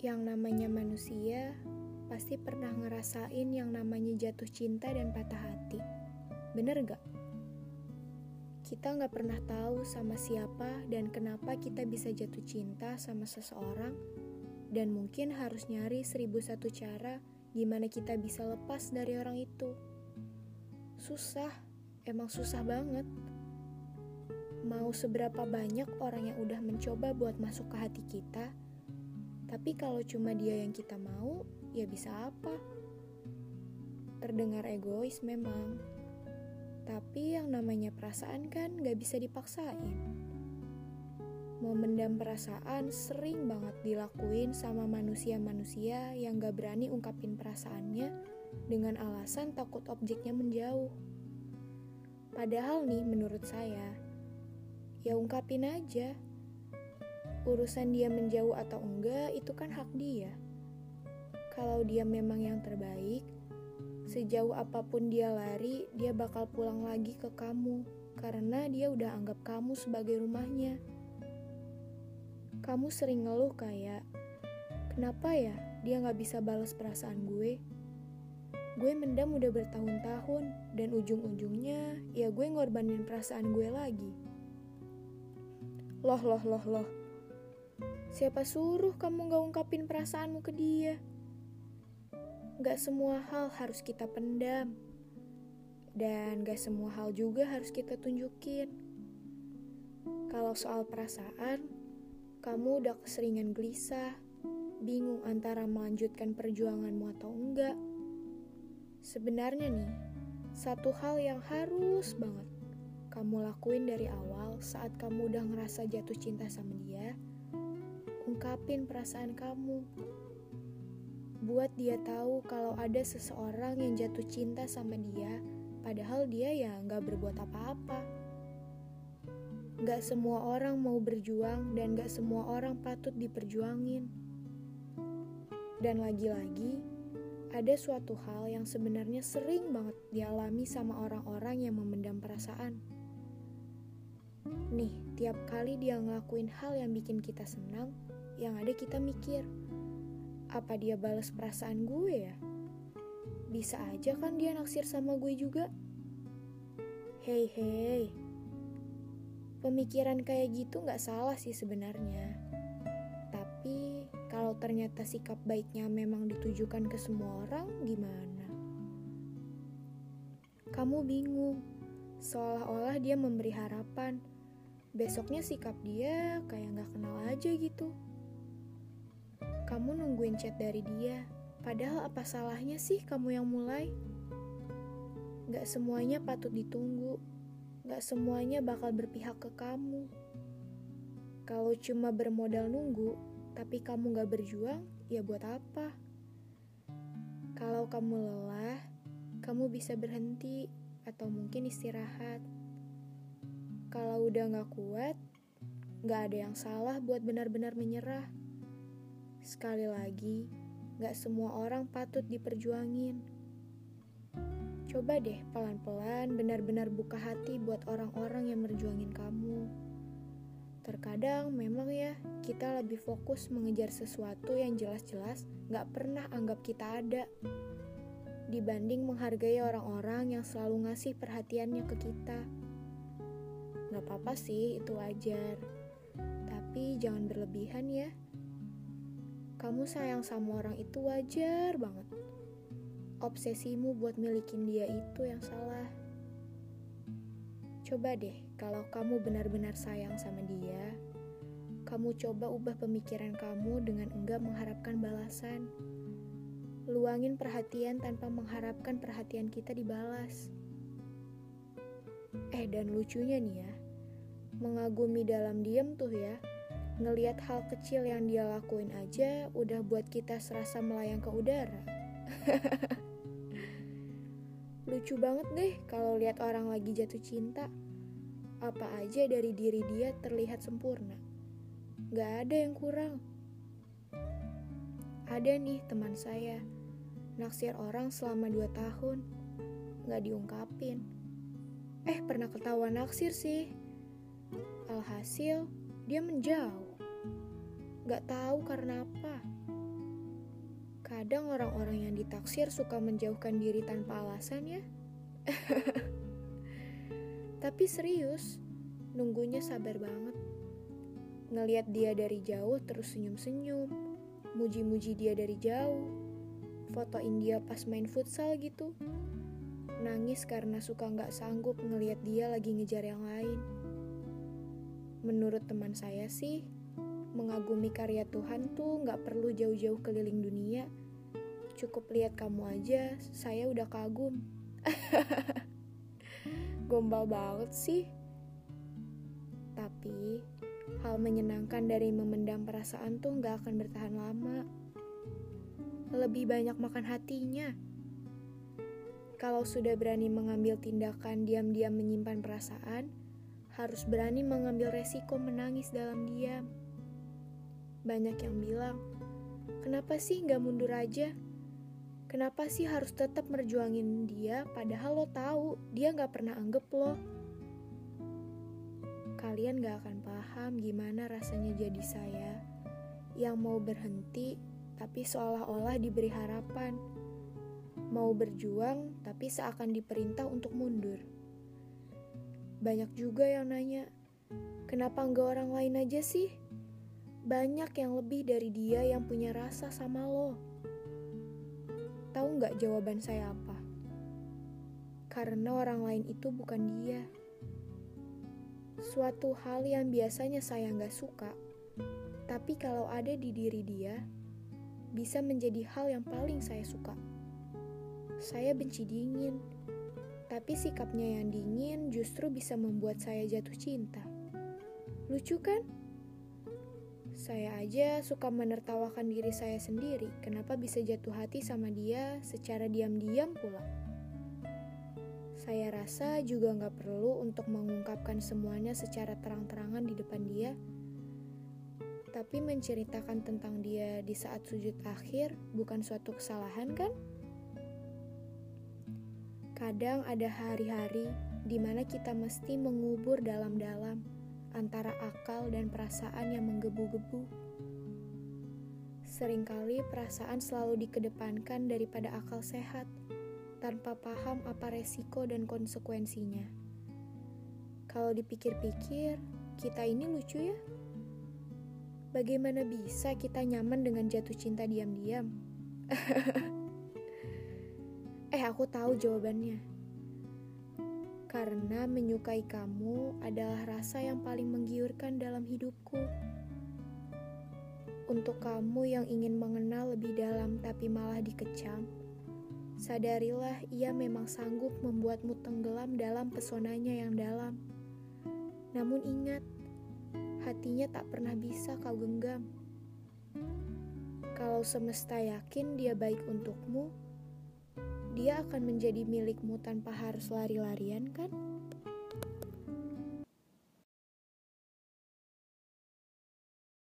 Yang namanya manusia pasti pernah ngerasain yang namanya jatuh cinta dan patah hati. Bener gak? Kita gak pernah tahu sama siapa dan kenapa kita bisa jatuh cinta sama seseorang dan mungkin harus nyari seribu satu cara gimana kita bisa lepas dari orang itu. Susah, emang susah banget. Mau seberapa banyak orang yang udah mencoba buat masuk ke hati kita, tapi kalau cuma dia yang kita mau, ya bisa apa? Terdengar egois memang, tapi yang namanya perasaan kan gak bisa dipaksain. Memendam perasaan sering banget dilakuin sama manusia-manusia yang gak berani ungkapin perasaannya dengan alasan takut objeknya menjauh. Padahal nih menurut saya, ya ungkapin aja urusan dia menjauh atau enggak itu kan hak dia. Kalau dia memang yang terbaik, sejauh apa pun dia lari, dia bakal pulang lagi ke kamu karena dia udah anggap kamu sebagai rumahnya. Kamu sering ngeluh kayak, kenapa ya dia gak bisa balas perasaan gue? Gue mendam udah bertahun-tahun dan ujung-ujungnya ya gue ngorbanin perasaan gue lagi. Loh, loh, loh, loh. Siapa suruh kamu gak ungkapin perasaanmu ke dia? Gak semua hal harus kita pendam. Dan gak semua hal juga harus kita tunjukin. Kalau soal perasaan, kamu udah keseringan gelisah, bingung antara melanjutkan perjuanganmu atau enggak. Sebenarnya nih, satu hal yang harus banget kamu lakuin dari awal saat kamu udah ngerasa jatuh cinta sama dia, ungkapin perasaan kamu. Buat dia tahu kalau ada seseorang yang jatuh cinta sama dia, padahal dia ya nggak berbuat apa-apa. Gak semua orang mau berjuang dan gak semua orang patut diperjuangin. Dan lagi-lagi, ada suatu hal yang sebenarnya sering banget dialami sama orang-orang yang memendam perasaan. Nih, tiap kali dia ngelakuin hal yang bikin kita senang, yang ada kita mikir, apa dia balas perasaan gue ya? Bisa aja kan dia naksir sama gue juga? Hei hei, pemikiran kayak gitu gak salah sih sebenarnya. Tapi kalau ternyata sikap baiknya memang ditujukan ke semua orang, gimana? Kamu bingung, seolah-olah dia memberi harapan. Besoknya sikap dia kayak gak kenal aja gitu. Kamu nungguin chat dari dia, padahal apa salahnya sih kamu yang mulai? Gak semuanya patut ditunggu, gak semuanya bakal berpihak ke kamu. Kalau cuma bermodal nunggu, tapi kamu gak berjuang, ya buat apa? Kalau kamu lelah, kamu bisa berhenti atau mungkin istirahat. Kalau udah gak kuat, gak ada yang salah buat benar-benar menyerah. Sekali lagi, gak semua orang patut diperjuangin. Coba deh pelan-pelan benar-benar buka hati buat orang-orang yang merjuangin kamu. Terkadang memang ya, kita lebih fokus mengejar sesuatu yang jelas-jelas gak pernah anggap kita ada. Dibanding menghargai orang-orang yang selalu ngasih perhatiannya ke kita. Gak apa-apa sih, itu wajar. Tapi jangan berlebihan ya kamu sayang sama orang itu wajar banget. Obsesimu buat milikin dia itu yang salah. Coba deh, kalau kamu benar-benar sayang sama dia, kamu coba ubah pemikiran kamu dengan enggak mengharapkan balasan. Luangin perhatian tanpa mengharapkan perhatian kita dibalas. Eh, dan lucunya nih ya, mengagumi dalam diam tuh ya, ngeliat hal kecil yang dia lakuin aja udah buat kita serasa melayang ke udara. Lucu banget deh kalau lihat orang lagi jatuh cinta. Apa aja dari diri dia terlihat sempurna. Gak ada yang kurang. Ada nih teman saya, naksir orang selama dua tahun. Gak diungkapin. Eh pernah ketahuan naksir sih. Alhasil dia menjauh. Gak tahu karena apa. Kadang orang-orang yang ditaksir suka menjauhkan diri tanpa alasan ya. Tapi serius, nunggunya sabar banget. Ngeliat dia dari jauh terus senyum-senyum, muji-muji dia dari jauh, fotoin dia pas main futsal gitu. Nangis karena suka nggak sanggup ngeliat dia lagi ngejar yang lain. Menurut teman saya sih, mengagumi karya Tuhan tuh nggak perlu jauh-jauh keliling dunia. Cukup lihat kamu aja, saya udah kagum. Gombal banget sih. Tapi, hal menyenangkan dari memendam perasaan tuh nggak akan bertahan lama. Lebih banyak makan hatinya. Kalau sudah berani mengambil tindakan diam-diam menyimpan perasaan, harus berani mengambil resiko menangis dalam diam. Banyak yang bilang, kenapa sih nggak mundur aja? Kenapa sih harus tetap merjuangin dia padahal lo tahu dia nggak pernah anggap lo? Kalian gak akan paham gimana rasanya jadi saya yang mau berhenti tapi seolah-olah diberi harapan. Mau berjuang tapi seakan diperintah untuk mundur. Banyak juga yang nanya, kenapa nggak orang lain aja sih? Banyak yang lebih dari dia yang punya rasa sama lo. Tahu nggak jawaban saya apa? Karena orang lain itu bukan dia. Suatu hal yang biasanya saya nggak suka, tapi kalau ada di diri dia, bisa menjadi hal yang paling saya suka. Saya benci dingin, tapi sikapnya yang dingin justru bisa membuat saya jatuh cinta. Lucu kan? Saya aja suka menertawakan diri saya sendiri, kenapa bisa jatuh hati sama dia secara diam-diam pula. Saya rasa juga nggak perlu untuk mengungkapkan semuanya secara terang-terangan di depan dia. Tapi menceritakan tentang dia di saat sujud akhir bukan suatu kesalahan kan? Kadang ada hari-hari di mana kita mesti mengubur dalam-dalam antara akal dan perasaan yang menggebu-gebu. Seringkali perasaan selalu dikedepankan daripada akal sehat tanpa paham apa resiko dan konsekuensinya. Kalau dipikir-pikir, kita ini lucu ya. Bagaimana bisa kita nyaman dengan jatuh cinta diam-diam? eh, aku tahu jawabannya. Karena menyukai kamu adalah rasa yang paling menggiurkan dalam hidupku. Untuk kamu yang ingin mengenal lebih dalam tapi malah dikecam, Sadarilah ia memang sanggup membuatmu tenggelam dalam pesonanya yang dalam. Namun ingat, hatinya tak pernah bisa kau genggam. Kalau semesta yakin dia baik untukmu, dia akan menjadi milikmu tanpa harus lari-larian kan?